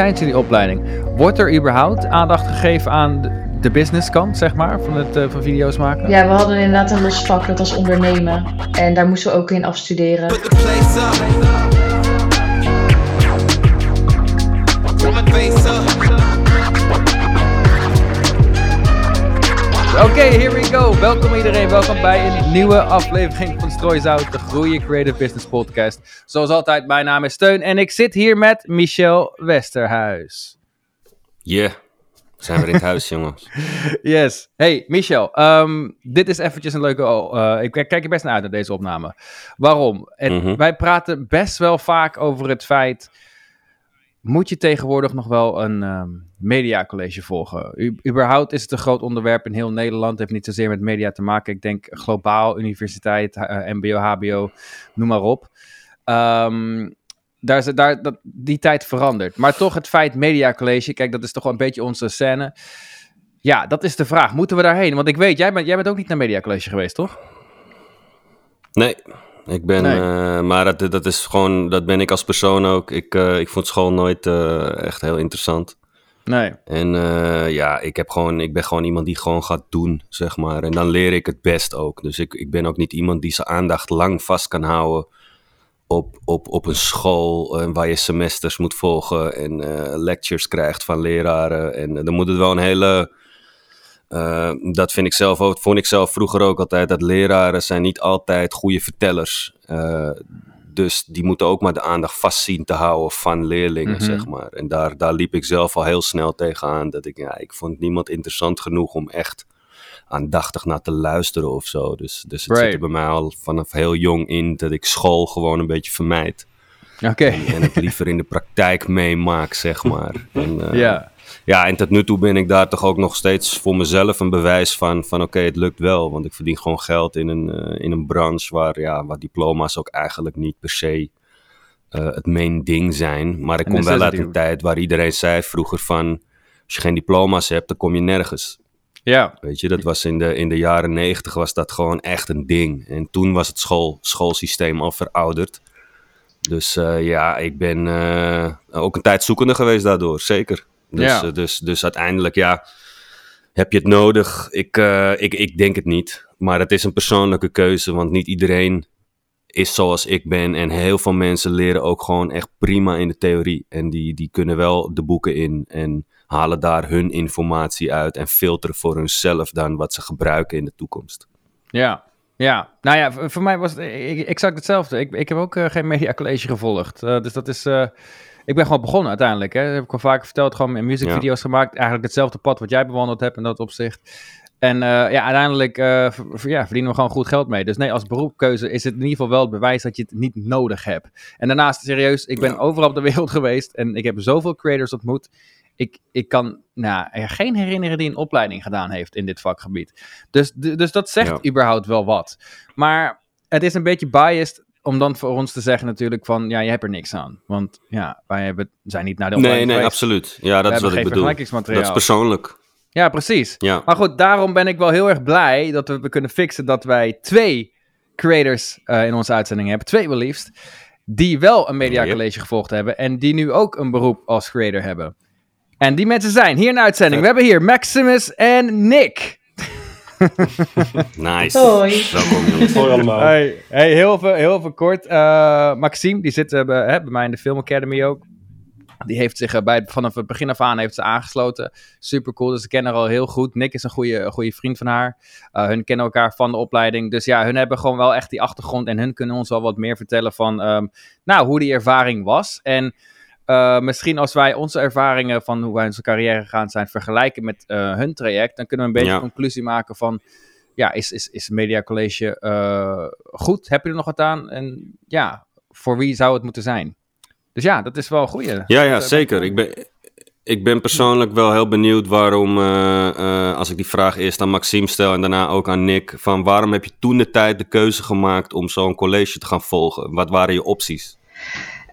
tijdens jullie opleiding, wordt er überhaupt aandacht gegeven aan de, businesskant, zeg maar, van, het, uh, van video's maken? Ja, we hadden inderdaad een los vak, dat was ondernemen. En daar moesten we ook in afstuderen. Oké, here we go. Welkom iedereen. Welkom bij een nieuwe aflevering van Strooizout, de Groeien Creative Business Podcast. Zoals altijd, mijn naam is Steun en ik zit hier met Michel Westerhuis. Yeah, we zijn weer in het huis, jongens. Yes. Hey, Michel, um, dit is eventjes een leuke... Uh, ik kijk er best naar uit naar deze opname. Waarom? Mm -hmm. Wij praten best wel vaak over het feit moet je tegenwoordig nog wel een um, mediacollege volgen? U, überhaupt is het een groot onderwerp in heel Nederland. Het heeft niet zozeer met media te maken. Ik denk globaal, universiteit, uh, mbo, hbo, noem maar op. Um, daar is, daar, dat, die tijd verandert. Maar toch het feit mediacollege, kijk, dat is toch wel een beetje onze scène. Ja, dat is de vraag. Moeten we daarheen? Want ik weet, jij bent, jij bent ook niet naar mediacollege geweest, toch? Nee, ik ben, nee. uh, maar dat, dat is gewoon, dat ben ik als persoon ook. Ik, uh, ik vond school nooit uh, echt heel interessant. Nee. En ja, ik, heb gewoon, ik ben gewoon iemand die gewoon gaat doen, zeg maar. En dan leer ik het best ook. Dus ik, ik ben ook niet iemand die zijn aandacht lang vast kan houden op, op, op een school waar je semesters moet volgen en lectures krijgt van leraren. En dan moet het wel een hele uh, dat vind ik zelf ook, vond ik zelf vroeger ook altijd, dat leraren zijn niet altijd goede vertellers. Uh, dus die moeten ook maar de aandacht vast zien te houden van leerlingen, mm-hmm. zeg maar. En daar, daar liep ik zelf al heel snel tegenaan. Dat ik, ja, ik vond niemand interessant genoeg om echt aandachtig naar te luisteren of zo. Dus, dus het right. zit er bij mij al vanaf heel jong in dat ik school gewoon een beetje vermijd. Oké. Okay. En, en, het liever in de praktijk meemaak, zeg maar. En, uh, yeah ja, en tot nu toe ben ik daar toch ook nog steeds voor mezelf een bewijs van, van oké, okay, het lukt wel. Want ik verdien gewoon geld in een, uh, in een branche waar, ja, waar diploma's ook eigenlijk niet per se uh, het main ding zijn. Maar ik kom wel uit een tijd waar iedereen zei vroeger van, als je geen diploma's hebt, dan kom je nergens. Ja. Weet je, dat was in de, in de jaren negentig was dat gewoon echt een ding. En toen was het school, schoolsysteem al verouderd. Dus uh, ja, ik ben ook een tijd zoekende geweest daardoor, zeker. Dus, ja. uh, dus, dus uiteindelijk, ja, heb je het nodig? Ik, uh, ik, ik denk het niet. Maar het is een persoonlijke keuze, want niet iedereen is zoals ik ben. En heel veel mensen leren ook gewoon echt prima in de theorie. En die, die kunnen wel de boeken in en halen daar hun informatie uit en filteren voor hunzelf dan wat ze gebruiken in de toekomst. Ja, ja, nou ja, voor mij was het exact hetzelfde. Ik, ik heb ook uh, geen mediacollege gevolgd. Uh, dus dat is... Uh, ik ben gewoon begonnen uiteindelijk. Hè. Dat heb ik al vaker verteld. Gewoon musicvideo's ja. gemaakt. Eigenlijk hetzelfde pad wat jij bewandeld hebt in dat opzicht. En uh, ja, uiteindelijk uh, ja, verdienen we gewoon goed geld mee. Dus nee, als beroepkeuze is het in ieder geval wel het bewijs dat je het niet nodig hebt. En daarnaast, serieus, ik ben ja. overal op de wereld geweest en ik heb zoveel creators ontmoet. Ik, ik kan nou, er geen herinneren die een opleiding gedaan heeft in dit vakgebied. Dus, dus dat zegt ja. überhaupt wel wat. Maar het is een beetje biased om dan voor ons te zeggen natuurlijk van, ja, je hebt er niks aan. Want ja, wij hebben, zijn niet naar de Nee, nee, geweest. absoluut. Ja, dat we is wat ik bedoel. Dat is persoonlijk. Ja, precies. Ja. Maar goed, daarom ben ik wel heel erg blij dat we kunnen fixen dat wij twee creators uh, in onze uitzending hebben. Twee wel liefst. Die wel een mediacollege yep. gevolgd hebben. En die nu ook een beroep als creator hebben. En die mensen zijn hier in de uitzending. We hebben hier Maximus en Nick. nice. Hoi. Welkom jongens. Hoi allemaal. Hey, hey, heel, veel, heel veel kort. Uh, Maxime, die zit uh, bij, hè, bij mij in de Film Academy ook. Die heeft zich uh, bij, vanaf het begin af aan heeft ze aangesloten. Super cool, dus ze kennen haar al heel goed. Nick is een goede, goede vriend van haar. hun kennen elkaar van de opleiding. Dus ja, hun hebben gewoon wel echt die achtergrond. En hun kunnen ons wel wat meer vertellen van um, nou, hoe die ervaring was. En uh, misschien als wij onze ervaringen van hoe wij onze carrière gegaan zijn vergelijken met uh, hun traject, dan kunnen we een beetje Ja. een conclusie maken van, ja, is, is, is Media College uh, goed? Heb je er nog wat aan? En ja, voor wie zou het moeten zijn? Dus ja, dat is wel een goeie. Ja, ja, Dat, zeker. Ik ben, ik ben persoonlijk wel heel benieuwd waarom, als ik die vraag eerst aan Maxime stel en daarna ook aan Nick, van waarom heb je toen de tijd de keuze gemaakt om zo'n college te gaan volgen? Wat waren je opties?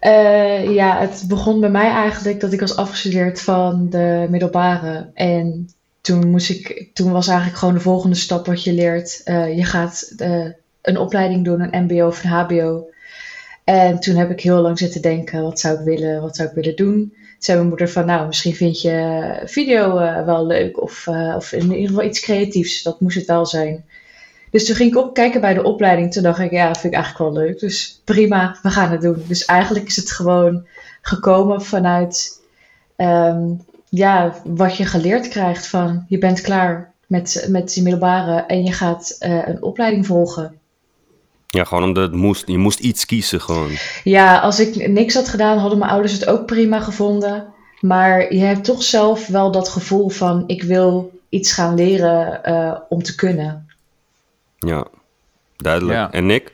Uh, ja, het begon bij mij eigenlijk dat ik was afgestudeerd van de middelbare. En toen, moest ik, toen was eigenlijk gewoon de volgende stap wat je leert. Uh, je gaat uh, een opleiding doen, een MBO of een HBO. En toen heb ik heel lang zitten denken: wat zou ik willen, wat zou ik willen doen? zei mijn moeder van, nou, misschien vind je video wel leuk of, of in ieder geval iets creatiefs. Dat moest het wel zijn. Dus toen ging ik opkijken bij de opleiding. Toen dacht ik, ja, dat vind ik eigenlijk wel leuk. Dus prima, we gaan het doen. Dus eigenlijk is het gewoon gekomen vanuit ehm, ja, wat je geleerd krijgt van je bent klaar met, met die middelbare en je gaat uh, een opleiding volgen. Ja, gewoon omdat het moest, je moest iets kiezen gewoon. Ja, als ik niks had gedaan, hadden mijn ouders het ook prima gevonden. Maar je hebt toch zelf wel dat gevoel van ik wil iets gaan leren uh, om te kunnen. Ja, duidelijk. En Nick?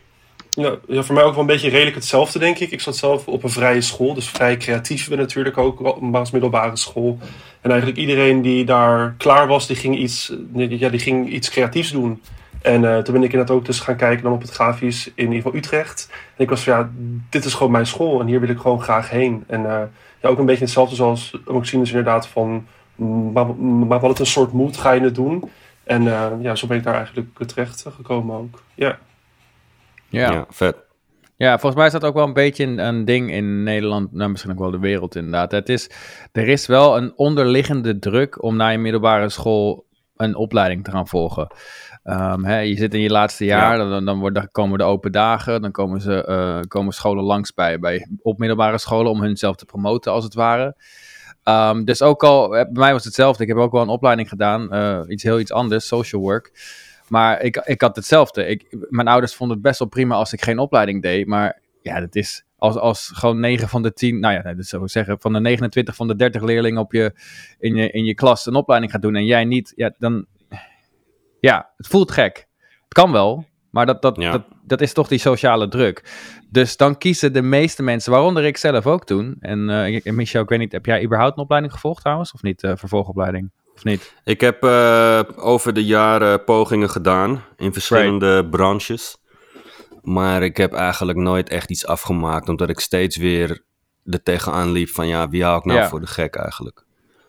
Ja, ja, voor mij ook wel een beetje redelijk hetzelfde, denk ik. Ik zat zelf op een vrije school, dus vrij creatief ben natuurlijk ook, op middelbare school. En eigenlijk iedereen die daar klaar was, die ging iets, ja, die ging iets creatiefs doen. En uh, toen ben ik inderdaad ook dus gaan kijken dan op het grafisch in ieder geval Utrecht. En ik was van ja, dit is gewoon mijn school en hier wil ik gewoon graag heen. En uh, ja, ook een beetje hetzelfde zoals ook zien dus inderdaad van, maar, maar wat het een soort moed ga je het doen? En uh, ja, zo ben ik daar eigenlijk terecht gekomen ook. Ja. Ja. ja, vet. Ja, volgens mij is dat ook wel een beetje een, een, ding in Nederland, nou misschien ook wel de wereld inderdaad. Het is, er is wel een onderliggende druk om na je middelbare school een opleiding te gaan volgen. Um, hè, je zit in je laatste jaar, dan, dan, worden, komen de open dagen, dan komen, ze, uh, komen scholen langs bij, bij op middelbare scholen om hunzelf te promoten als het ware. Um, dus ook al, bij mij was het hetzelfde, ik heb ook wel een opleiding gedaan, uh, iets heel iets anders, social work. Maar ik, ik had hetzelfde. Ik, mijn ouders vonden het best wel prima als ik geen opleiding deed. Maar ja, dat is als, als gewoon 9 van de 10, nou ja, dat zou zeggen, van de 29 van de 30 leerlingen op je, in, je, in je klas een opleiding gaat doen en jij niet, ja, dan, ja, het voelt gek. Het kan wel, maar dat, dat, dat, dat is toch die sociale druk. Dus dan kiezen de meeste mensen, waaronder ik zelf ook toen. En uh, Michel, ik weet niet, heb jij überhaupt een opleiding gevolgd trouwens? Of niet, uh, vervolgopleiding? Of niet? Ik heb uh, over de jaren pogingen gedaan in verschillende right. branches. Maar ik heb eigenlijk nooit echt iets afgemaakt, omdat ik steeds weer er tegenaan liep van ja, wie hou ik nou voor de gek eigenlijk?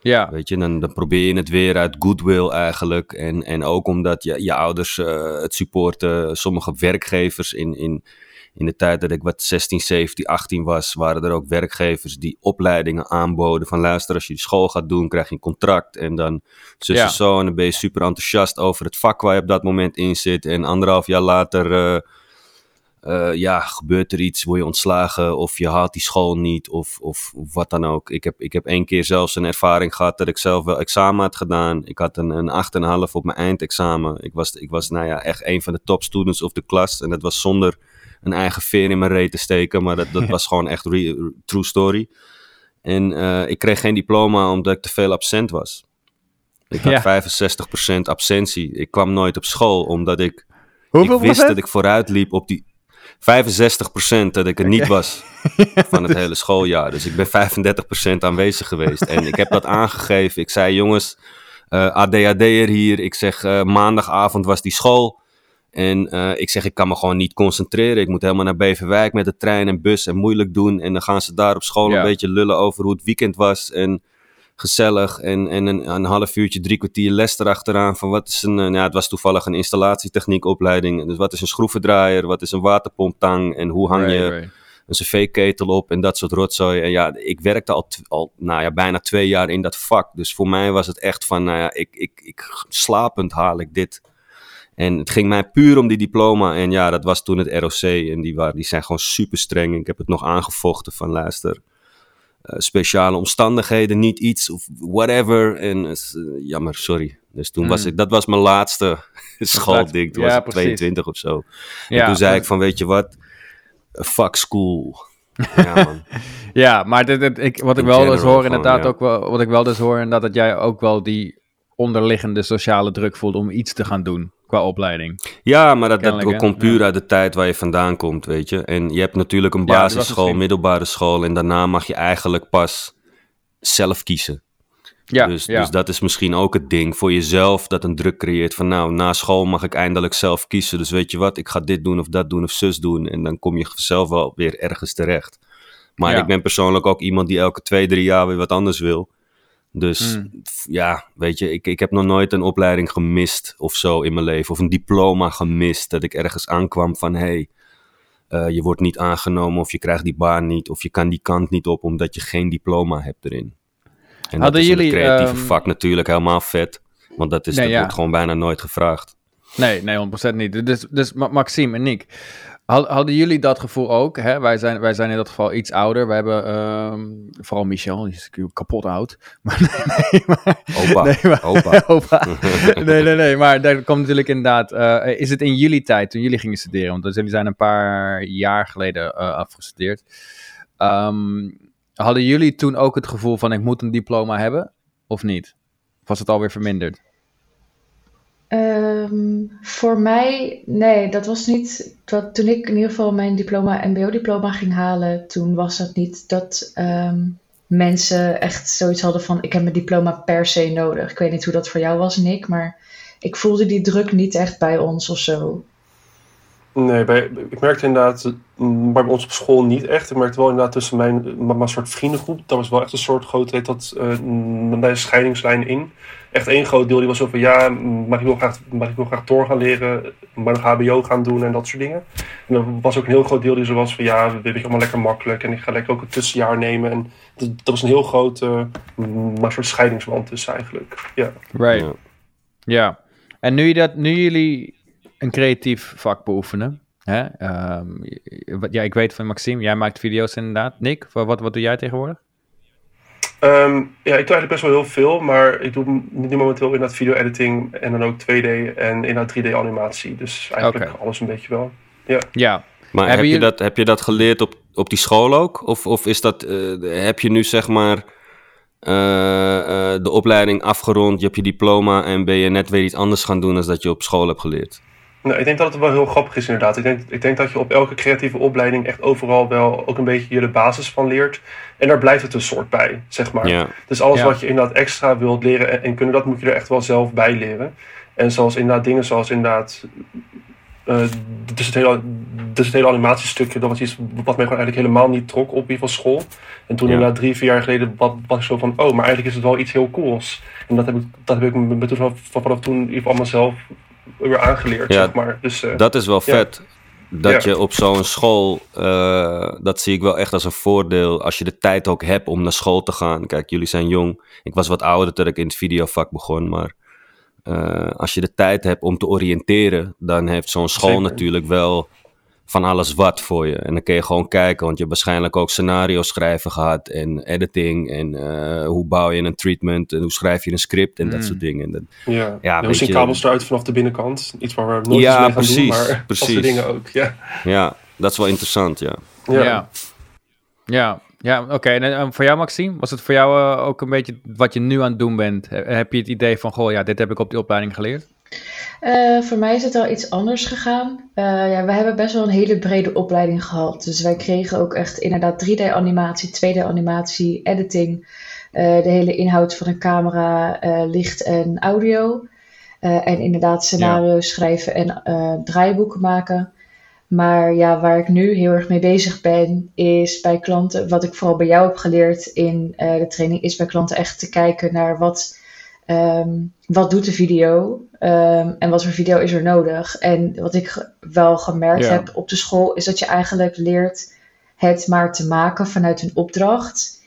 Ja. Weet je, dan, dan probeer je het weer uit goodwill eigenlijk. En, en ook omdat je, je ouders uh, het supporten, sommige werkgevers in, in, in de tijd dat ik wat 16, 17, 18 was, waren er ook werkgevers die opleidingen aanboden. Van luister, als je school gaat doen, krijg je een contract. En dan zus ja. zo. En dan ben je super enthousiast over het vak waar je op dat moment in zit. En anderhalf jaar later, uh, uh, ja, gebeurt er iets, word je ontslagen. Of je haalt die school niet, of, of, of wat dan ook. Ik heb, ik heb één keer zelfs een ervaring gehad dat ik zelf wel examen had gedaan. Ik had een, een 8,5 op mijn eindexamen. Ik was, ik was, nou ja, echt een van de top students of de klas. En dat was zonder een eigen veer in mijn reet te steken. Maar dat, dat was gewoon echt re- true story. En uh, ik kreeg geen diploma omdat ik te veel absent was. Ik had ja. 65% absentie. Ik kwam nooit op school omdat ik, Hoeveel ik wist procent? dat ik vooruit liep op die 65% dat ik er niet was van het hele schooljaar. Dus ik ben 35% aanwezig geweest. En ik heb dat aangegeven. Ik zei, jongens, uh, ADHD'er hier. Ik zeg, uh, maandagavond was die school. En uh, ik zeg, ik kan me gewoon niet concentreren. Ik moet helemaal naar Beverwijk met de trein en bus en moeilijk doen. En dan gaan ze daar op school Ja. een beetje lullen over hoe het weekend was. En gezellig. En, en een, een half uurtje, drie kwartier les erachteraan. Van wat is een, uh, ja, het was toevallig een installatietechniekopleiding. Dus wat is een schroevendraaier? Wat is een waterpomptang? En hoe hang je Right, een cv-ketel op en dat soort rotzooi. En ja, ik werkte al, al nou ja, bijna twee jaar in dat vak. Dus voor mij was het echt van, nou ja, ik, ik, ik slapend haal ik dit. En het ging mij puur om die diploma. En ja, dat was toen het ROC. En die, waren, die zijn gewoon super streng. Ik heb het nog aangevochten van luister. Eh, speciale omstandigheden, niet iets of whatever. En eh, jammer, sorry. Dus toen was Mm. ik, dat was mijn laatste schoolding. Toen Ja, was ik precies. 22 of zo. En toen zei ik van, weet je wat? Fuck school. Ja, man. Ja, maar dit, dit- ik, wat ik wel dus hoor, inderdaad ook wel, wat ik wel dus hoor, inderdaad dat jij ook wel die onderliggende sociale druk voelt om iets te gaan doen qua opleiding. Ja, maar dat, dat Kennelijk, komt puur uit de tijd waar je vandaan komt, weet je. En je hebt natuurlijk een basisschool, middelbare school... en daarna mag je eigenlijk pas zelf kiezen. Ja, dus, ja. dus dat is misschien ook het ding voor jezelf... dat een druk creëert van nou, na school mag ik eindelijk zelf kiezen. Dus weet je wat, ik ga dit doen of dat doen of zus doen... en dan kom je zelf wel weer ergens terecht. Maar Ja. ik ben persoonlijk ook iemand die elke twee, drie jaar weer wat anders wil... Dus Mm. ja, weet je, ik, ik heb nog nooit een opleiding gemist of zo in mijn leven. Of een diploma gemist. Dat ik ergens aankwam van, hé, hey, eh, je wordt niet aangenomen of je krijgt die baan niet of je kan die kant niet op omdat je geen diploma hebt erin. En Hadden dat is jullie, in het creatieve ehm, vak natuurlijk helemaal vet, want dat, is, Nee, dat ja. wordt gewoon bijna nooit gevraagd. Nee, nee, 100% niet. Dus, dus Ma- Maxime en Nick, hadden jullie dat gevoel ook? Hè? Wij, zijn, wij zijn in dat geval iets ouder. We hebben, ehm, vooral Michel, die is kapot oud. Maar nee, maar, Opa, nee, maar, opa. opa. Nee, nee, nee, maar daar komt natuurlijk inderdaad, eh, is het in jullie tijd, toen jullie gingen studeren, want dus jullie zijn een paar jaar geleden eh, afgestudeerd. Ehm, hadden jullie toen ook het gevoel van ik moet een diploma hebben, of niet? Of was het alweer verminderd? Ehm, voor mij, nee, dat was niet. Toen ik in ieder geval mijn diploma, MBO-diploma ging halen, toen was dat niet dat ehm, mensen echt zoiets hadden van: ik heb mijn diploma per se nodig. Ik weet niet hoe dat voor jou was, Nick, maar ik voelde die druk niet echt bij ons of zo. Nee, bij, ik merkte inderdaad, mm, maar bij ons op school niet echt. Ik merkte wel inderdaad tussen mijn, mijn, mijn soort vriendengroep, dat was wel echt een soort groot, heet dat, eh, mm, bij een scheidingslijn in. Echt één groot deel die was zo van, ja, mm, maar ik wil graag, maar ik wil graag door gaan leren, maar nog hbo gaan doen en dat soort dingen. En er was ook een heel groot deel die zo was van, ja, weet je, allemaal lekker makkelijk en ik ga lekker ook een tussenjaar nemen. En dat, dat was een heel groot, eh, mm, maar soort scheidingswand tussen eigenlijk, ja. Right. Ja. Ja, en nu, je dat, nu jullie een creatief vak beoefenen, hè? ehm, ja, ik weet van Maxime, jij maakt video's inderdaad. Nick, wat, wat, doe jij tegenwoordig? Ehm, ja, ik doe eigenlijk best wel heel veel, maar ik doe nu momenteel inderdaad video-editing en dan ook 2D en inderdaad 3D-animatie. Dus eigenlijk alles een beetje wel. Ja, Maar Hebben heb je, dat, heb je dat geleerd op, op die school ook? Of, of is dat, eh, heb je nu zeg maar eh, eh, de opleiding afgerond, je hebt je diploma en ben je net weer iets anders gaan doen dan dat je op school hebt geleerd? Nou, ik denk dat het wel heel grappig is inderdaad. Ik denk, ik denk dat je op elke creatieve opleiding echt overal wel ook een beetje je de basis van leert. En daar blijft het een soort bij, zeg maar. Ja, Dus alles Ja. wat je inderdaad extra wilt leren en, en kunnen, dat moet je er echt wel zelf bij leren. En zoals inderdaad dingen zoals inderdaad... eh, dus, het hele, dus het hele animatiestukje, dat was iets wat mij gewoon eigenlijk helemaal niet trok op die van school. En toen Ja. inderdaad drie, vier jaar geleden was, was ik zo van, oh, maar eigenlijk is het wel iets heel cools. En dat heb ik, dat heb ik me me toen vanaf, vanaf toen in ieder geval mezelf weer aangeleerd, Ja, zeg maar. Dus, eh, dat is wel Ja. vet. Dat Ja. je op zo'n school, eh, dat zie ik wel echt als een voordeel. Als je de tijd ook hebt om naar school te gaan. Kijk, jullie zijn jong. Ik was wat ouder toen ik in het videovak begon. Maar eh, als je de tijd hebt om te oriënteren, dan heeft zo'n school Zeker. natuurlijk wel van alles wat voor je. En dan kun je gewoon kijken, want je hebt waarschijnlijk ook scenario schrijven gehad. En editing. En eh, hoe bouw je een treatment. En hoe schrijf je een script en dat Mm. soort dingen. Dat, ja, Ja, hoe zien je- kabels eruit vanaf de binnenkant? Iets waar we nooit Ja, mee gaan precies, doen, maar dat precies. soort dingen ook. Ja, ja, dat is wel interessant, ja. ja. ja. Ja, ja oké. En eh, voor jou, Maxime, was het voor jou eh, ook een beetje wat je nu aan het doen bent? He- Heb je het idee van, goh, ja, dit heb ik op die opleiding geleerd? Eh, voor mij is het wel iets anders gegaan. Eh, ja, we hebben best wel een hele brede opleiding gehad. Dus wij kregen ook echt inderdaad 3D-animatie, 2D-animatie, editing, eh, de hele inhoud van een camera, licht en audio. En inderdaad scenario's schrijven en draaiboeken maken. Maar ja, waar ik nu heel erg mee bezig ben, is bij klanten, wat ik vooral bij jou heb geleerd in de training, is bij klanten echt te kijken naar wat, ehm, wat doet de video ehm, en wat voor video is er nodig. En wat ik wel gemerkt Ja. heb op de school, is dat je eigenlijk leert het maar te maken vanuit een opdracht.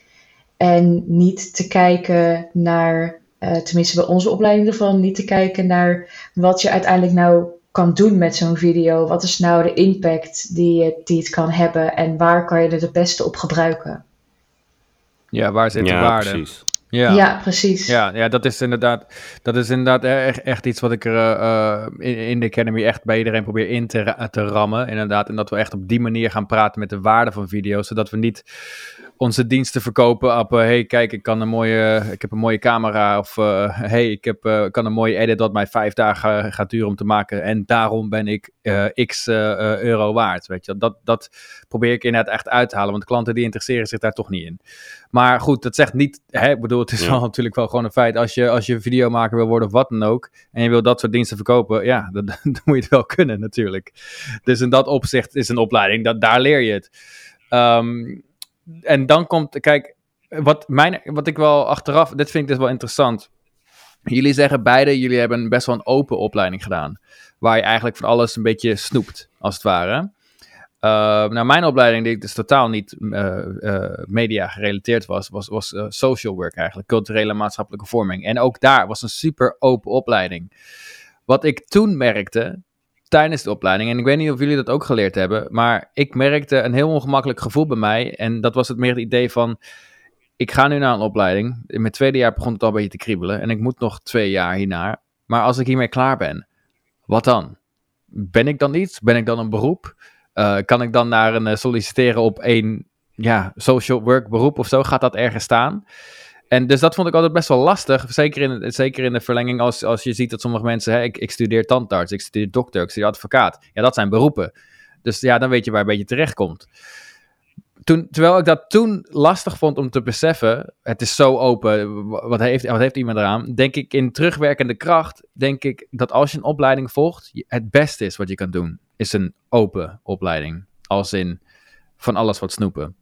En niet te kijken naar, eh, tenminste bij onze opleiding ervan, niet te kijken naar wat je uiteindelijk nou kan doen met zo'n video. Wat is nou de impact die, je- die het kan hebben en waar kan je er het beste op gebruiken? Ja, waar zit de Ja, waarde? precies. Ja. Ja, precies. Ja, ja, dat is inderdaad, dat is inderdaad e- echt, echt iets wat ik er eh, eh, in, in de Academy echt bij iedereen probeer in te, te rammen. Inderdaad, en dat we echt op die manier gaan praten met de waarde van video's, zodat we niet onze diensten verkopen op, eh, hey, kijk, ik kan een mooie, ik heb een mooie camera, of hey, ik heb, kan een mooie edit dat mij vijf dagen gaat duren om te maken, en daarom ben ik eh, x eh, eh, euro waard, weet je. Dat, dat probeer ik inderdaad echt uit te halen, want klanten die interesseren zich daar toch niet in. Maar goed, dat zegt niet, hè, ik bedoel, het is Ja. wel natuurlijk wel gewoon een feit. Als je, als je videomaker wil worden of wat dan ook, en je wil dat soort diensten verkopen, ja, dan, dan moet je het wel kunnen natuurlijk. Dus in dat opzicht is een opleiding, dat, daar leer je het. Ehm, en dan komt, kijk, wat, mijn, wat ik wel achteraf, dit vind ik dus wel interessant. Jullie zeggen beide, jullie hebben best wel een open opleiding gedaan. Waar je eigenlijk van alles een beetje snoept, als het ware. nou, mijn opleiding, die dus totaal niet media gerelateerd was, was, was social work eigenlijk, culturele maatschappelijke vorming. En ook daar was een super open opleiding. Wat ik toen merkte, tijdens de opleiding, en ik weet niet of jullie dat ook geleerd hebben, maar ik merkte een heel ongemakkelijk gevoel bij mij. En dat was het meer het idee van, ik ga nu naar een opleiding. In mijn tweede jaar begon het al een beetje te kriebelen en ik moet nog twee jaar hierna. Maar als ik hiermee klaar ben, wat dan? Ben ik dan iets? Ben ik dan een beroep? Uh, kan ik dan naar een uh, solliciteren op een ja, social work beroep of zo? Gaat dat ergens staan? En dus dat vond ik altijd best wel lastig. Zeker in, zeker in de verlenging als, als je ziet dat sommige mensen... Hè, ik, ik studeer tandarts, ik studeer dokter, ik studeer advocaat. Ja, dat zijn beroepen. Dus ja, dan weet je waar een beetje terecht komt. Toen, terwijl ik dat toen lastig vond om te beseffen... Het is zo open, wat heeft, wat heeft iemand eraan? Denk ik in terugwerkende kracht... Denk ik dat als je een opleiding volgt... Het beste is wat je kan doen, is een open opleiding. Als in van alles wat snoepen.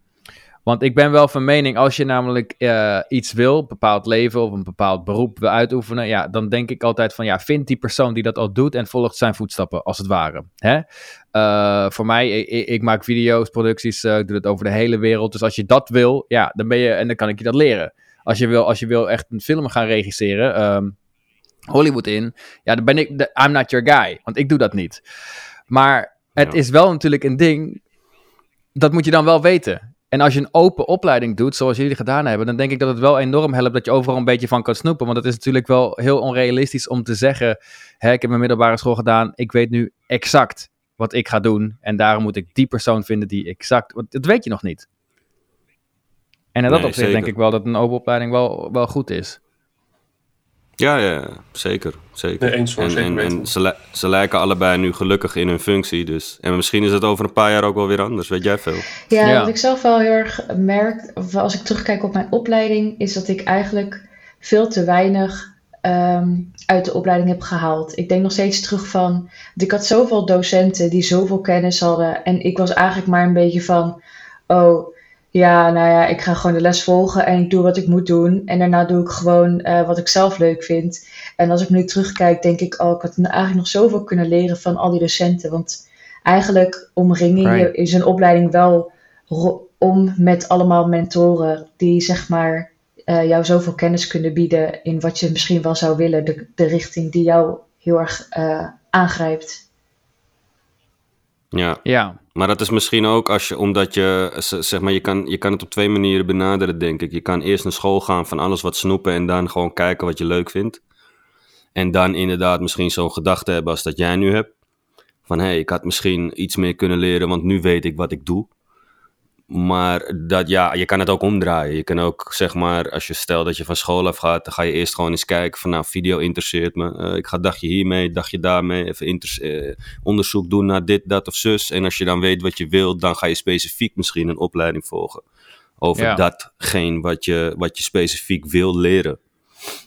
Want ik ben wel van mening, als je namelijk uh, iets wil, een bepaald leven of een bepaald beroep wil uitoefenen, ja, dan denk ik altijd van, ja, vind die persoon die dat al doet en volgt zijn voetstappen, als het ware. Hè? Uh, voor mij, ik, ik, maak video's, producties, uh, ik doe het over de hele wereld. Dus als je dat wil, ja, dan ben je, en dan kan ik je dat leren. Als je wil, als je wil echt een film gaan regisseren, um, Hollywood in, ja, dan ben ik, de, I'm not your guy, want ik doe dat niet. Maar het ja. is wel natuurlijk een ding, dat moet je dan wel weten. En als je een open opleiding doet, zoals jullie gedaan hebben, dan denk ik dat het wel enorm helpt dat je overal een beetje van kan snoepen. Want het is natuurlijk wel heel onrealistisch om te zeggen: hè, ik heb mijn middelbare school gedaan, ik weet nu exact wat ik ga doen. En daarom moet ik die persoon vinden die exact. Want dat weet je nog niet. En in dat nee, opzicht denk ik wel dat een open opleiding wel, wel goed is. Ja, ja, zeker. zeker. Nee, eens en, en, en ze, ze, lijken allebei nu gelukkig in hun functie. Dus. En misschien is het over een paar jaar ook wel weer anders. Weet jij veel? Ja, ja. wat ik zelf wel heel erg merk, als ik terugkijk op mijn opleiding, is dat ik eigenlijk veel te weinig um, uit de opleiding heb gehaald. Ik denk nog steeds terug van, ik had zoveel docenten die zoveel kennis hadden. En ik was eigenlijk maar een beetje van, oh, ja, nou ja, ik ga gewoon de les volgen en ik doe wat ik moet doen. En daarna doe ik gewoon uh, wat ik zelf leuk vind. En als ik nu terugkijk, denk ik, oh, ik had eigenlijk nog zoveel kunnen leren van al die docenten. Want eigenlijk omring je right. is een opleiding wel om met allemaal mentoren die zeg maar uh, jou zoveel kennis kunnen bieden in wat je misschien wel zou willen, de, de richting die jou heel erg uh, aangrijpt. Ja. ja. Maar dat is misschien ook als je, omdat je, zeg maar, je kan, je kan het op twee manieren benaderen, denk ik. Je kan eerst naar school gaan van alles wat snoepen en dan gewoon kijken wat je leuk vindt. En dan inderdaad misschien zo'n gedachte hebben als dat jij nu hebt. Van hé, hey, ik had misschien iets meer kunnen leren, want nu weet ik wat ik doe. Maar dat, ja, je kan het ook omdraaien. Je kan ook, zeg maar, als je stelt dat je van school af gaat, dan ga je eerst gewoon eens kijken van, nou, video interesseert me. Uh, ik ga dagje hiermee, dagje daarmee, even uh, onderzoek doen naar dit, dat of zus. En als je dan weet wat je wilt, dan ga je specifiek misschien een opleiding volgen. Over ja. datgene wat je, wat je specifiek wil leren.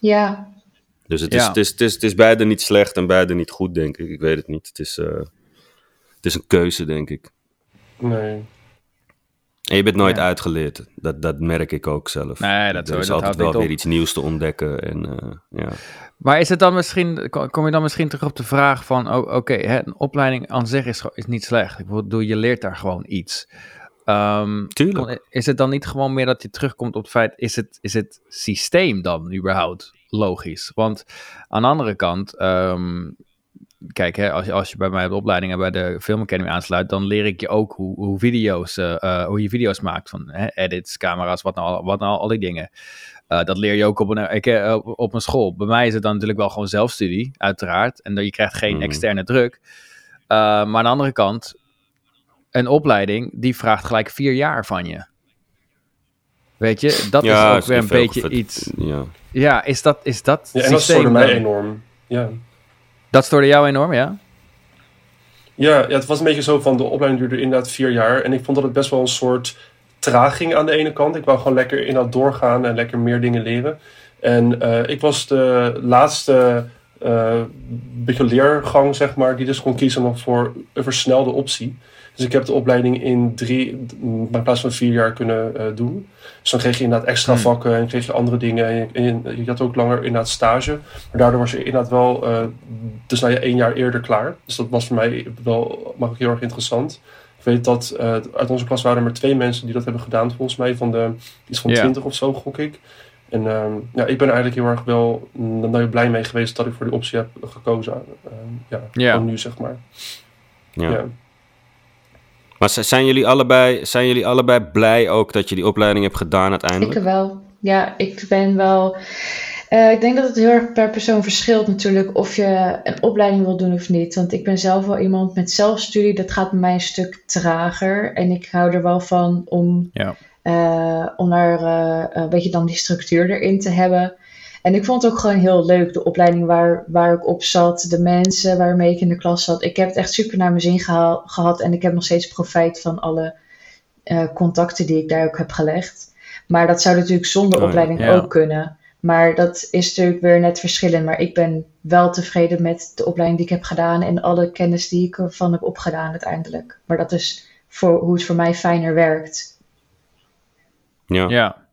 Ja. Dus het is, het, is, het, is, het is beide niet slecht en beide niet goed, denk ik. Ik weet het niet. Het is, uh, het is een keuze, denk ik. Nee. En je bent nooit ja. uitgeleerd. Dat, dat merk ik ook zelf. Nee, dat er is dat altijd wel weer op. iets nieuws te ontdekken. En, uh, ja. Maar is het dan misschien, kom je dan misschien terug op de vraag van, oh, oké, okay, een opleiding aan zich is, is niet slecht. Ik bedoel, je leert daar gewoon iets. Um, Tuurlijk. Is het dan niet gewoon meer dat je terugkomt op het feit, is het, is het systeem dan überhaupt logisch? Want aan de andere kant, um, kijk, hè, als, je, als je bij mij de opleiding bij de Film Academy aansluit, dan leer ik je ook hoe, hoe, video's, uh, uh, hoe je video's maakt. Van hè, edits, camera's, wat nou, wat nou al die dingen. Uh, dat leer je ook op een, ik, op een school. Bij mij is het dan natuurlijk wel gewoon zelfstudie, uiteraard. En je krijgt geen mm. externe druk. maar aan de andere kant, een opleiding, die vraagt gelijk vier jaar van je. Weet je, dat ja, is ook weer een beetje iets. Ja. ja, is dat, is dat ja, en dat stoorde mij enorm. Ja. Dat stoorde jou enorm, ja? Ja, ja, het was een beetje zo van de opleiding duurde inderdaad vier jaar. En ik vond dat het best wel een soort traging aan de ene kant. Ik wou gewoon lekker inderdaad doorgaan en lekker meer dingen leren. En uh, ik was de laatste uh, beetje leergang, zeg maar, die dus kon kiezen voor een versnelde optie. Dus ik heb de opleiding in drie, in plaats van vier jaar kunnen uh, doen. Dus dan kreeg je inderdaad extra hmm. vakken en kreeg je andere dingen. En je, en je, had ook langer inderdaad stage. Maar daardoor was je inderdaad wel, uh, dus nou je één jaar eerder klaar. Dus dat was voor mij wel maar ook heel erg interessant. Ik weet dat uh, uit onze klas waren er maar twee mensen die dat hebben gedaan, volgens mij. Van de iets van twintig of zo, gok ik. En uh, ja, ik ben eigenlijk heel erg wel nou, blij mee geweest dat ik voor die optie heb gekozen. Uh, ja, nu, zeg maar. Ja. ja. Maar zijn jullie, allebei, zijn jullie allebei blij ook dat je die opleiding hebt gedaan uiteindelijk? Ik wel. Ja, ik ben wel... Uh, ik denk dat het heel erg per persoon verschilt natuurlijk of je een opleiding wil doen of niet. Want ik ben zelf wel iemand met zelfstudie, dat gaat bij mij een stuk trager. En ik hou er wel van om, ja. uh, om daar uh, een beetje dan die structuur erin te hebben. En ik vond het ook gewoon heel leuk, de opleiding waar, waar ik op zat, de mensen waarmee ik in de klas zat. Ik heb het echt super naar mijn zin gehad en ik heb nog steeds profijt van alle contacten die ik daar ook heb gelegd. Maar dat zou natuurlijk zonder oh opleiding ook kunnen. Maar dat is natuurlijk weer net verschillend. Maar ik ben wel tevreden met de opleiding die ik heb gedaan en alle kennis die ik ervan heb opgedaan uiteindelijk. Maar dat is voor hoe het voor mij fijner werkt. Ja. ja.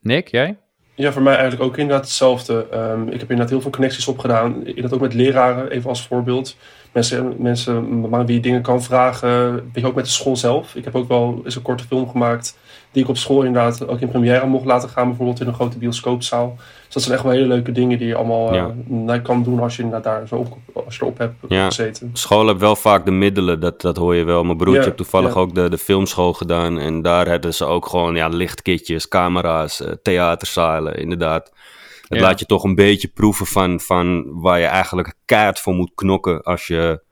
Nick, jij? Ja, voor mij eigenlijk ook inderdaad hetzelfde. Um, ik heb inderdaad heel veel connecties opgedaan. Dat ook met leraren, even als voorbeeld. Mensen, mensen aan wie je dingen kan vragen. Weet je, ook met de school zelf. Ik heb ook wel eens een korte film gemaakt die ik op school inderdaad ook in première mocht laten gaan, bijvoorbeeld in een grote bioscoopzaal. Dus dat zijn echt wel hele leuke dingen die je allemaal uh, kan doen als je daar zo op, als je erop hebt ja. gezeten. School heeft wel vaak de middelen, dat, dat hoor je wel. Mijn broertje heeft toevallig ook de, de filmschool gedaan en daar hebben ze ook gewoon ja, lichtkitjes, camera's, uh, theaterzalen, inderdaad. Het laat je toch een beetje proeven van, van waar je eigenlijk kaart voor moet knokken als je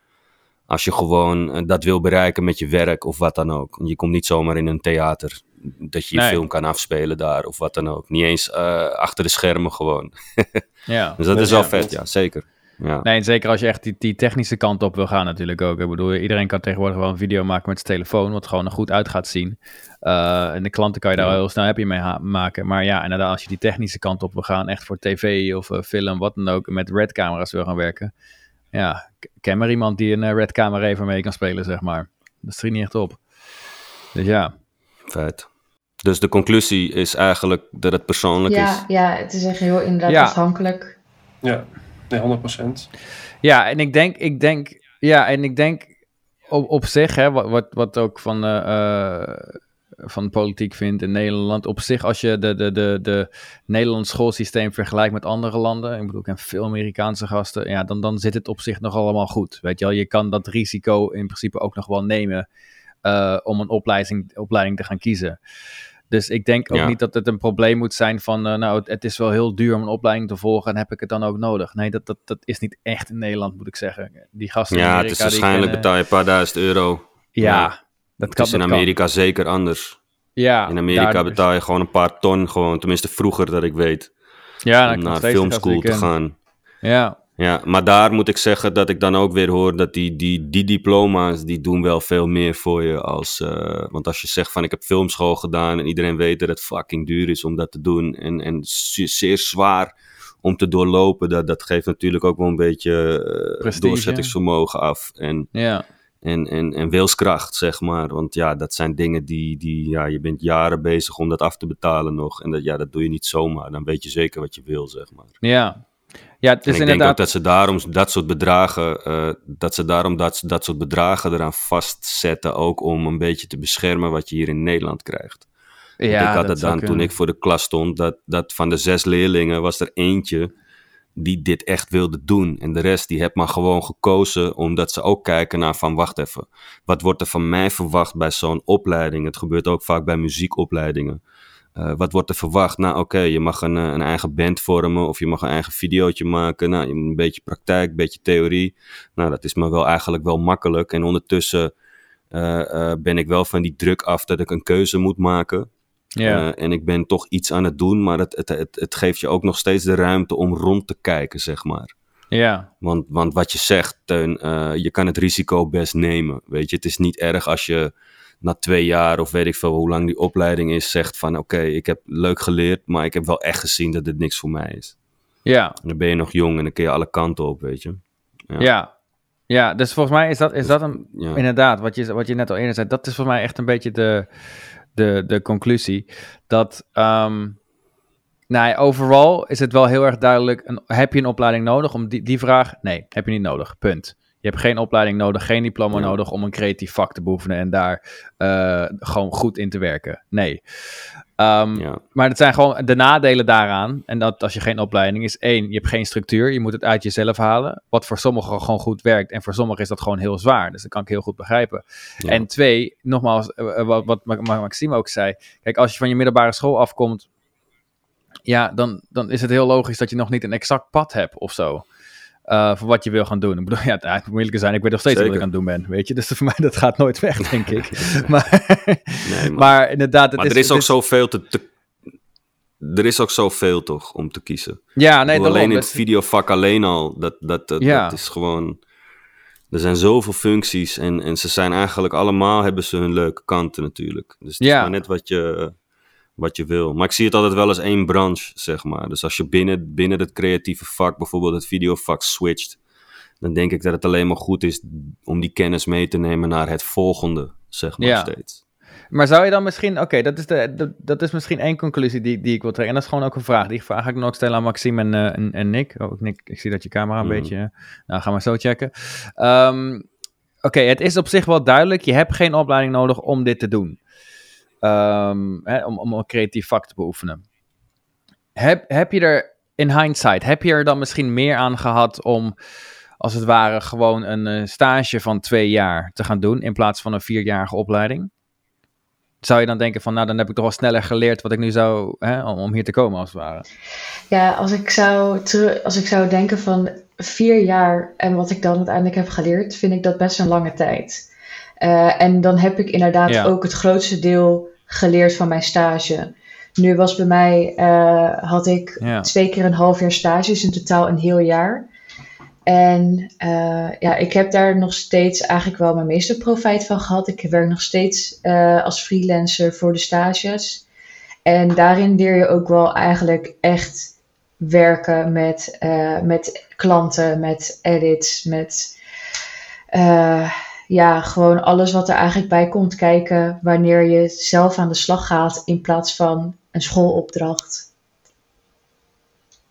als je gewoon eh, dat wil bereiken met je werk of wat dan ook. Je komt niet zomaar in een theater dat je je film kan afspelen daar of wat dan ook. Niet eens uh, achter de schermen gewoon. ja. Dus dat is wel vet, ja, zeker. Ja. Nee, zeker als je echt die, die technische kant op wil gaan natuurlijk ook. Ik bedoel, iedereen kan tegenwoordig wel een video maken met zijn telefoon, wat gewoon er goed uit gaat zien. Uh, en de klanten kan je daar ja. heel snel happy mee maken. Maar ja, inderdaad, als je die technische kant op wil gaan, echt voor tv of uh, film, wat dan ook, met red camera's wil gaan werken. Ja, ken maar iemand die een red camera even mee kan spelen, zeg maar. Dat is er niet echt op. Dus ja. Feit. Dus de conclusie is eigenlijk dat het persoonlijk ja, is. Ja, het is echt heel inderdaad afhankelijk. Ja, nee, 100%. Ja, en ik denk, ik denk, ja, en ik denk op, op zich, hè, wat, wat, wat ook van, uh, van politiek vindt in Nederland, op zich, als je de, de, de, de Nederlands schoolsysteem vergelijkt met andere landen, ik bedoel, ik heb veel Amerikaanse gasten, ja, dan, dan zit het op zich nog allemaal goed. Weet je wel, je kan dat risico in principe ook nog wel nemen uh, om een opleiding, opleiding te gaan kiezen. Dus ik denk ook niet dat het een probleem moet zijn van, uh, nou, het, is wel heel duur om een opleiding te volgen en heb ik het dan ook nodig. Nee, dat, dat, dat is niet echt in Nederland, moet ik zeggen. Die gasten Ja, Amerika, het is waarschijnlijk betaal je een paar duizend euro. Ja, dat kan. Het is in Amerika zeker anders. Ja. In Amerika betaal je gewoon een paar ton, gewoon, tenminste vroeger dat ik weet, ja, om naar filmschool te gaan. Ja. Ja, maar daar moet ik zeggen dat ik dan ook weer hoor dat die, die, die diploma's, die doen wel veel meer voor je als... Uh, want als je zegt van ik heb filmschool gedaan en iedereen weet dat het fucking duur is om dat te doen en, en zeer zwaar om te doorlopen, dat, dat geeft natuurlijk ook wel een beetje uh, doorzettingsvermogen af. En, ja. En, en, en wilskracht, zeg maar. Want ja, dat zijn dingen die, die ja, je bent jaren bezig om dat af te betalen nog. En dat, ja, dat doe je niet zomaar. Dan weet je zeker wat je wil, zeg maar. Ja, ja, het is en ik denk ook dat ze daarom dat soort bedragen, uh, dat ze daarom dat, dat soort bedragen eraan vastzetten, ook om een beetje te beschermen wat je hier in Nederland krijgt. Ja, ik had het dan toen ik voor de klas stond, dat, dat van de zes leerlingen was er eentje die dit echt wilde doen. En de rest die heeft maar gewoon gekozen omdat ze ook kijken naar van wacht even, wat wordt er van mij verwacht bij zo'n opleiding? Het gebeurt ook vaak bij muziekopleidingen. Uh, wat wordt er verwacht? Nou, oké, je mag een, eh, een, eigen band vormen of je mag een eigen videootje maken. Nou, een beetje praktijk, een beetje theorie. Nou, dat is maar wel eigenlijk wel makkelijk. En ondertussen uh, ben ik wel van die druk af dat ik een keuze moet maken. Ja. en ik ben toch iets aan het doen, maar het, het, het, het geeft je ook nog steeds de ruimte om rond te kijken, zeg maar. Ja. Want, want wat je zegt, Teun, je kan het risico best nemen. Weet je, het is niet erg als je na twee jaar of weet ik veel hoe lang die opleiding is, zegt van oké, ik heb leuk geleerd, maar ik heb wel echt gezien dat dit niks voor mij is. Ja. En dan ben je nog jong en dan kun je alle kanten op, weet je. Ja. ja. ja dus volgens mij is dat, is dat een, inderdaad, wat je, wat je net al eerder zei, dat is volgens mij echt een beetje de, de, de conclusie. Dat, um, nou, overal is het wel heel erg duidelijk, een, heb je een opleiding nodig? Om die, die vraag, nee, heb je niet nodig, punt. Je hebt geen opleiding nodig, geen diploma Ja. nodig om een creatief vak te beoefenen en daar eh, gewoon goed in te werken. Nee. Ehm, Ja. Maar het zijn gewoon de nadelen daaraan. En dat als je geen opleiding is, één, je hebt geen structuur. Je moet het uit jezelf halen. Wat voor sommigen gewoon goed werkt. En voor sommigen is dat gewoon heel zwaar. Dus dat kan ik heel goed begrijpen. Ja. En twee, nogmaals, eh, eh, wat, wat Ma- Ma- Maxime ook zei. Kijk, als je van je middelbare school afkomt. Ja, dan, dan is het heel logisch dat je nog niet een exact pad hebt of zo. Eh, voor wat je wil gaan doen. Ik bedoel, ja, het moet moeilijker zijn. Ik weet nog steeds wat ik aan het doen ben. Weet je, dus voor mij dat gaat nooit weg, denk ik. maar, Nee, maar, maar inderdaad, het maar is, er is ook zoveel te, te- Er is ook zoveel toch om te kiezen. Ja, nee, bedoel, alleen in het videovak alleen al, dat, dat, dat, Ja. dat is gewoon... Er zijn zoveel functies en, en ze zijn eigenlijk allemaal, hebben ze hun leuke kanten natuurlijk. Dus het Ja. is maar net wat je, wat je wil. Maar ik zie het altijd wel als één branche, zeg maar. Dus als je binnen, binnen het creatieve vak, bijvoorbeeld het videovak, switcht... dan denk ik dat het alleen maar goed is om die kennis mee te nemen naar het volgende, zeg maar, Ja. steeds. Maar zou je dan misschien, oké, dat, is de- dat, dat is misschien één conclusie die, die ik wil trekken. En dat is gewoon ook een vraag. Die vraag ga ik ook stellen aan Maxime en, eh, en, en Nick. Oh, Nick, ik zie dat je camera een Mhm. beetje... eh, Nou, ga maar zo checken. Ehm, oké, het is op zich wel duidelijk. Je hebt geen opleiding nodig om dit te doen. Ehm, hè, om, om een creatief vak te beoefenen. Heb, heb je er, in hindsight, heb je er dan misschien meer aan gehad om... Als het ware gewoon een eh, stage van twee jaar te gaan doen in plaats van een vierjarige opleiding zou je dan denken van, nou, dan heb ik toch wel sneller geleerd wat ik nu zou, hè, om, om hier te komen, als het ware. Ja, als ik, zou als ik zou denken van vier jaar en wat ik dan uiteindelijk heb geleerd, vind ik dat best een lange tijd. Eh, en dan heb ik inderdaad Ja. ook het grootste deel geleerd van mijn stage. Nu was bij mij, eh, had ik Ja. twee keer een half jaar stage, dus in totaal een heel jaar. En eh, ja, ik heb daar nog steeds eigenlijk wel mijn meeste profijt van gehad. Ik werk nog steeds als freelancer voor de stages. En daarin leer je ook wel eigenlijk echt werken met, met klanten, met edits, met ja, gewoon alles wat er eigenlijk bij komt kijken wanneer je zelf aan de slag gaat in plaats van een schoolopdracht.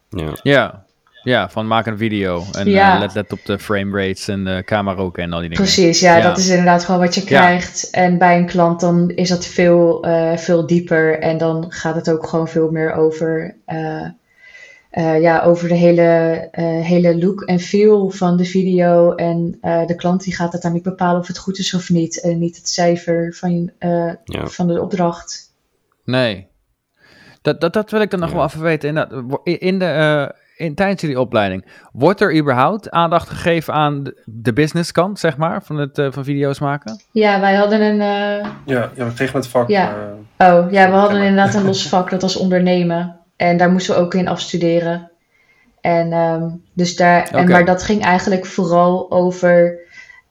Ja. Ja, ja van maak een video en Ja. eh, let, let op de frame rates en de camera roken en al die dingen. Precies, ja, Ja. dat is inderdaad gewoon wat je krijgt. En bij een klant dan is dat veel, eh, veel dieper en dan gaat het ook gewoon veel meer over, eh, eh, ja, over de hele, eh, hele look en feel van de video. En eh, de klant die gaat uiteindelijk bepalen of het goed is of niet. En niet het cijfer van, eh, Ja. van de opdracht. Nee. Dat, dat, dat wil ik dan nog Ja. wel even weten. Inderdaad, wo- in in de, eh, in, tijdens jullie opleiding, wordt er überhaupt aandacht gegeven aan de, businesskant, zeg maar, van, het, eh, van video's maken? Ja, wij hadden een... eh, Ja, ja we kregen het vak. Ja. Oh, ja, we hadden inderdaad een los vak, dat was ondernemen. En daar moesten we ook in afstuderen. En, ehm, dus daar, en, maar dat ging eigenlijk vooral over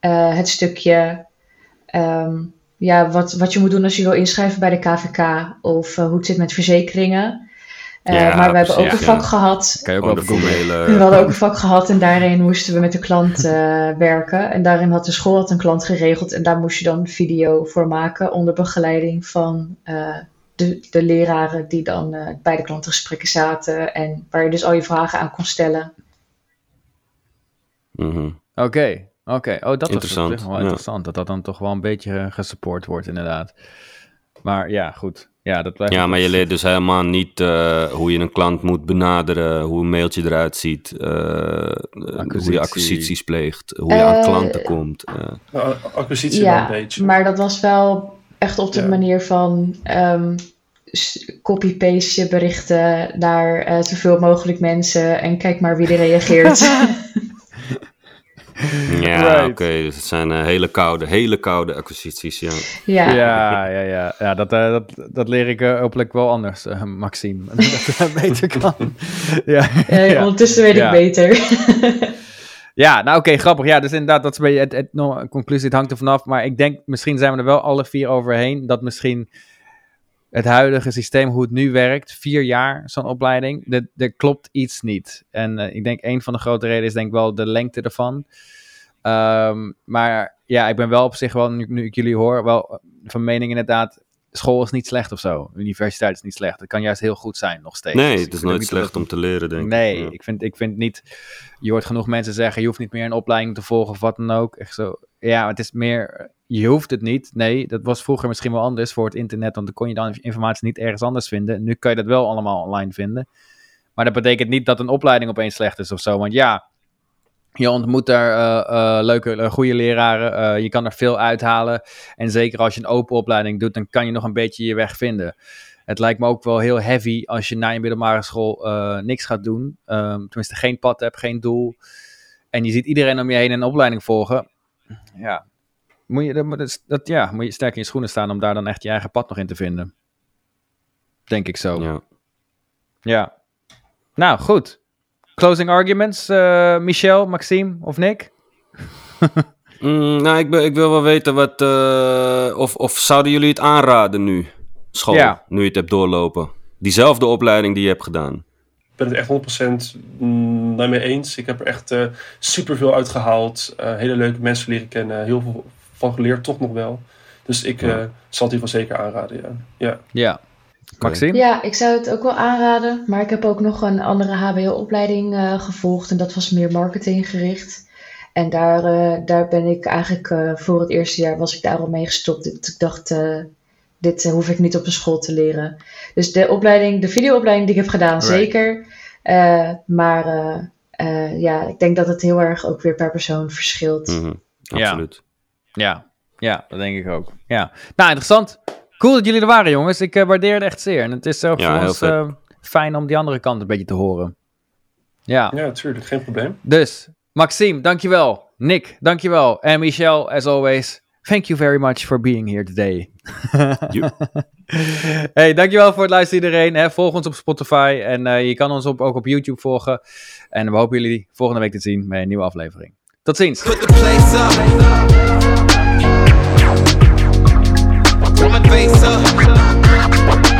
eh, het stukje ehm, ja, wat, wat je moet doen als je wil inschrijven bij de KVK. Of eh, hoe het zit met verzekeringen. Eh, Ja, maar we hebben ook een vak ja. gehad Kan je ook wel formele... we hadden ook een vak gehad en daarin moesten we met de klant eh, werken. En daarin had de school had een klant geregeld en daar moest je dan video voor maken onder begeleiding van eh, de, de leraren die dan eh, bij de klantengesprekken zaten en waar je dus al je vragen aan kon stellen. Mhm. Oké, oké. Oh, dat was op Interessant, zich wel ja. interessant. Dat dat dan toch wel een beetje eh, gesupport wordt, inderdaad. Maar ja, goed. Ja, dat blijft Ja, maar je leert dus helemaal niet eh, hoe je een klant moet benaderen, hoe een mailtje eruit ziet, hoe je acquisities pleegt, hoe je aan klanten komt. acquisitie wel Ja, een beetje. maar dat was wel echt op de Ja. manier van ehm, copy-paste je berichten naar eh, zoveel mogelijk mensen en kijk maar wie er reageert. ja, Right. oké, dus het zijn eh, hele koude, hele koude acquisities, ja. ja. Ja, ja, ja. ja dat, eh, dat, dat leer ik eh, hopelijk wel anders, Maxime. dat het beter kan. ja, ja. Ondertussen weet Ja. ik beter. Ja, nou oké, grappig. Ja, dus inderdaad, dat is een beetje het, het, conclusie. Het hangt er vanaf. Maar ik denk, misschien zijn we er wel alle vier overheen. Dat misschien het huidige systeem, hoe het nu werkt, vier jaar zo'n opleiding, er klopt iets niet. En eh, ik denk een van de grote redenen is denk ik wel de lengte ervan. Ehm, maar ja, ik ben wel op zich wel, nu, nu ik jullie hoor, wel van mening inderdaad. School is niet slecht of zo. Universiteit is niet slecht. Het kan juist heel goed zijn, nog steeds. Nee, Dus het is nooit dat slecht om te leren, denk ik. Nee, Ja. ik, vind, ik vind niet. Je hoort genoeg mensen zeggen: je hoeft niet meer een opleiding te volgen of wat dan ook. Echt zo. Ja, het is meer. Je hoeft het niet. Nee, dat was vroeger misschien wel anders voor het internet. Want dan kon je dan informatie niet ergens anders vinden. Nu kan je dat wel allemaal online vinden. Maar dat betekent niet dat een opleiding opeens slecht is of zo. Want ja, je ontmoet daar eh, eh, leuke, eh, goede leraren. je kan er veel uithalen. En zeker als je een open opleiding doet, dan kan je nog een beetje je weg vinden. Het lijkt me ook wel heel heavy als je na je middelbare school niks gaat doen. Ehm, tenminste, geen pad hebt, geen doel. En je ziet iedereen om je heen een opleiding volgen. Ja, moet je, dat, dat, ja, moet je sterk in je schoenen staan om daar dan echt je eigen pad nog in te vinden. Denk ik zo. Ja. Ja. Nou, goed. Closing arguments, eh, Michel, Maxime of Nick? Mm, nou, ik, ben, ik wil wel weten wat. eh, of, of zouden jullie het aanraden nu? School, Ja. nu je het hebt doorlopen. Diezelfde opleiding die je hebt gedaan. Ik ben het echt 100% mm, daarmee eens. Ik heb er echt eh super veel uitgehaald. Eh, hele leuke mensen leren kennen. Heel veel van geleerd, toch nog wel. Dus ik eh, Ja. zal het hiervan zeker aanraden. Ja. ja. Ja. Maxime? Ja, ik zou het ook wel aanraden. Maar ik heb ook nog een andere HBO-opleiding eh, gevolgd. En dat was meer marketinggericht. En daar, eh, daar ben ik eigenlijk eh, voor het eerste jaar was ik daar al mee gestopt. Ik dacht, eh, dit hoef ik niet op een school te leren. Dus de opleiding, de videoopleiding die ik heb gedaan, Right. zeker. Eh, maar eh, eh, ja, ik denk dat het heel erg ook weer per persoon verschilt. Mhm, Ja. Absoluut. Ja. ja, dat denk ik ook. Ja. Nou, interessant. Cool dat jullie er waren, jongens. Ik eh, waardeer het echt zeer. En het is ook Ja, voor ons eh, fijn om die andere kant een beetje te horen. Ja. ja, natuurlijk. Geen probleem. Dus, Maxime, dankjewel. Nick, dankjewel. En Michelle, as always, thank you very much for being here today. Hey, dankjewel voor het luisteren iedereen. Hè. Volg ons op Spotify en eh, je kan ons op, ook op YouTube volgen. En we hopen jullie volgende week te zien met een nieuwe aflevering. Tot ziens. Face up.